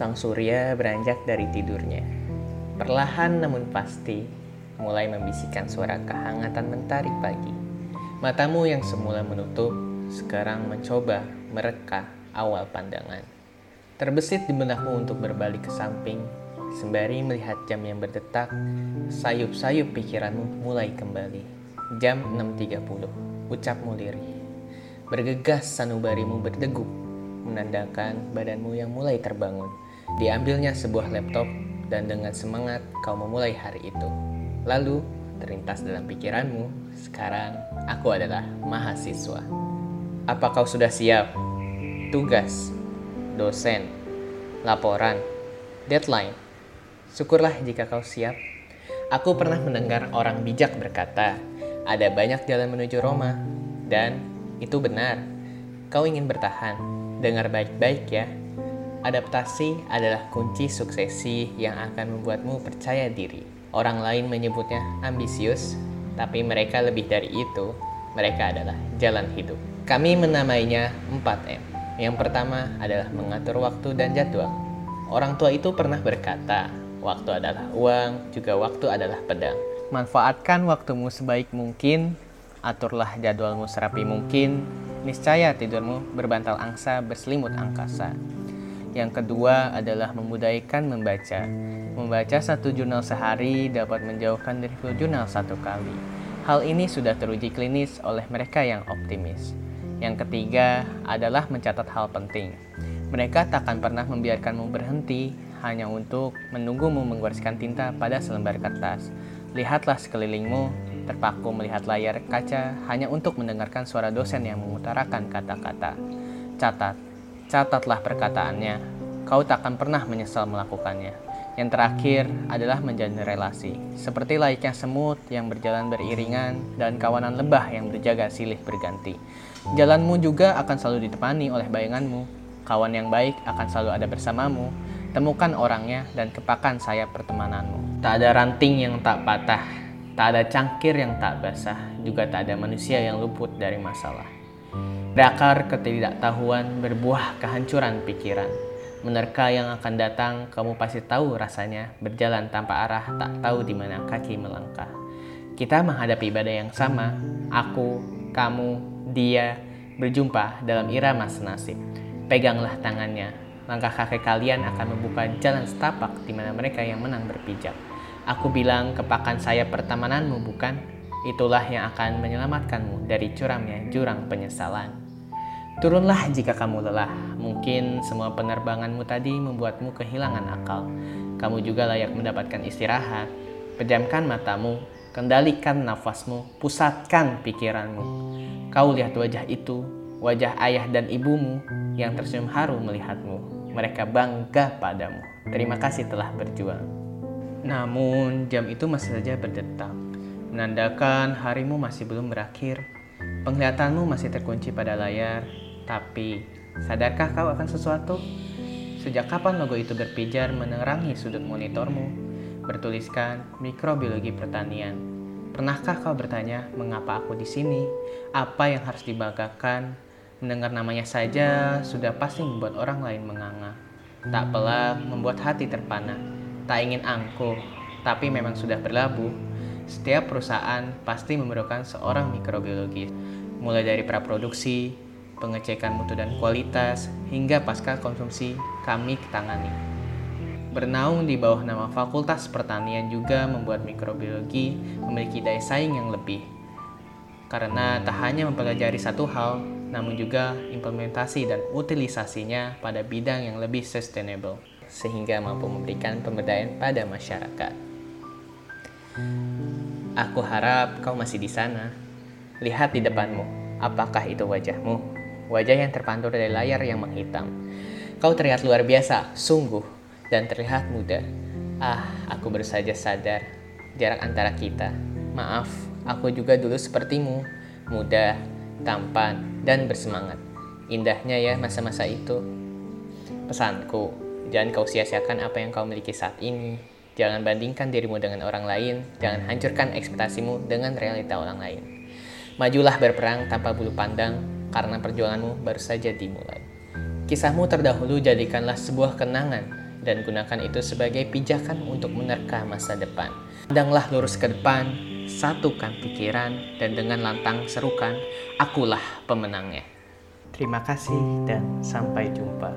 Sang surya beranjak dari tidurnya. Perlahan namun pasti mulai membisikkan suara kehangatan mentari pagi. Matamu yang semula menutup sekarang mencoba mereka awal pandangan. Terbesit di benakmu untuk berbalik ke samping, sembari melihat jam yang berdetak, sayup-sayup pikiranmu mulai kembali. Jam 6.30, ucapmu lirih. Bergegas sanubarimu berdegup, menandakan badanmu yang mulai terbangun. Diambilnya sebuah laptop dan dengan semangat kau memulai hari itu. Lalu terlintas dalam pikiranmu, sekarang aku adalah mahasiswa. Apa kau sudah siap? Tugas, dosen, laporan, deadline. Syukurlah jika kau siap. Aku pernah mendengar orang bijak berkata, ada banyak jalan menuju Roma, dan itu benar. Kau ingin bertahan, dengar baik-baik ya. Adaptasi adalah kunci suksesi yang akan membuatmu percaya diri. Orang lain menyebutnya ambisius, tapi mereka lebih dari itu. Mereka adalah jalan hidup. Kami menamainya 4M. Yang pertama adalah mengatur waktu dan jadwal. Orang tua itu pernah berkata, waktu adalah uang, juga waktu adalah pedang. Manfaatkan waktumu sebaik mungkin, aturlah jadwalmu serapi mungkin, niscaya tidurmu berbantal angsa berselimut angkasa. Yang kedua adalah memudahkan membaca. Membaca satu jurnal sehari dapat menjauhkan dari flu jurnal satu kali. Hal ini sudah teruji klinis oleh mereka yang optimis. Yang ketiga adalah mencatat hal penting. Mereka takkan pernah membiarkanmu berhenti hanya untuk menunggumu menggoreskan tinta pada selembar kertas. Lihatlah sekelilingmu, terpaku melihat layar kaca hanya untuk mendengarkan suara dosen yang mengutarakan kata-kata. Catat, Catatlah perkataannya, kau takkan pernah menyesal melakukannya. Yang terakhir adalah menjalin relasi, seperti layaknya semut yang berjalan beriringan dan kawanan lebah yang berjaga silih berganti. Jalanmu juga akan selalu ditemani oleh bayanganmu. Kawan yang baik akan selalu ada bersamamu. Temukan orangnya dan kepakan sayap pertemananmu. Tak ada ranting yang tak patah, tak ada cangkir yang tak basah, juga tak ada manusia yang luput dari masalah. Berakar ketidaktahuan berbuah kehancuran pikiran. Menerka yang akan datang, kamu pasti tahu rasanya berjalan tanpa arah, tak tahu di mana kaki melangkah. Kita menghadapi badai yang sama, aku, kamu, dia, berjumpa dalam irama senasib. Peganglah tangannya, langkah kaki kalian akan membuka jalan setapak di mana mereka yang menang berpijak. Aku bilang kepakan saya pertemananmu bukan? Itulah yang akan menyelamatkanmu dari curamnya jurang penyesalan. Turunlah jika kamu lelah. Mungkin semua penerbanganmu tadi membuatmu kehilangan akal. Kamu juga layak mendapatkan istirahat. Pejamkan matamu, kendalikan nafasmu, pusatkan pikiranmu. Kau lihat wajah itu, wajah ayah dan ibumu yang tersenyum haru melihatmu. Mereka bangga padamu. Terima kasih telah berjuang. Namun, jam itu masih saja berdetak menandakan harimu masih belum berakhir. Penglihatanmu masih terkunci pada layar, tapi sadarkah kau akan sesuatu? Sejak kapan logo itu berpijar menerangi sudut monitormu? Bertuliskan mikrobiologi pertanian. Pernahkah kau bertanya mengapa aku di sini? Apa yang harus dibanggakan? Mendengar namanya saja sudah pasti membuat orang lain menganga. Tak pelak membuat hati terpana. Tak ingin angkuh, tapi memang sudah berlabuh setiap perusahaan pasti memerlukan seorang mikrobiologis, mulai dari praproduksi, pengecekan mutu dan kualitas, hingga pasca konsumsi kami tangani. Bernaung di bawah nama Fakultas Pertanian juga membuat mikrobiologi memiliki daya saing yang lebih. Karena tak hanya mempelajari satu hal, namun juga implementasi dan utilisasinya pada bidang yang lebih sustainable, sehingga mampu memberikan pemberdayaan pada masyarakat. Aku harap kau masih di sana. Lihat di depanmu, apakah itu wajahmu? Wajah yang terpantul dari layar yang menghitam. Kau terlihat luar biasa, sungguh, dan terlihat muda. Ah, aku baru saja sadar jarak antara kita. Maaf, aku juga dulu sepertimu, muda, tampan, dan bersemangat. Indahnya ya masa-masa itu. Pesanku, jangan kau sia-siakan apa yang kau miliki saat ini. Jangan bandingkan dirimu dengan orang lain, jangan hancurkan ekspektasimu dengan realita orang lain. Majulah berperang tanpa bulu pandang, karena perjuanganmu baru saja dimulai. Kisahmu terdahulu jadikanlah sebuah kenangan dan gunakan itu sebagai pijakan untuk menerka masa depan. Pandanglah lurus ke depan, satukan pikiran, dan dengan lantang serukan, akulah pemenangnya. Terima kasih dan sampai jumpa.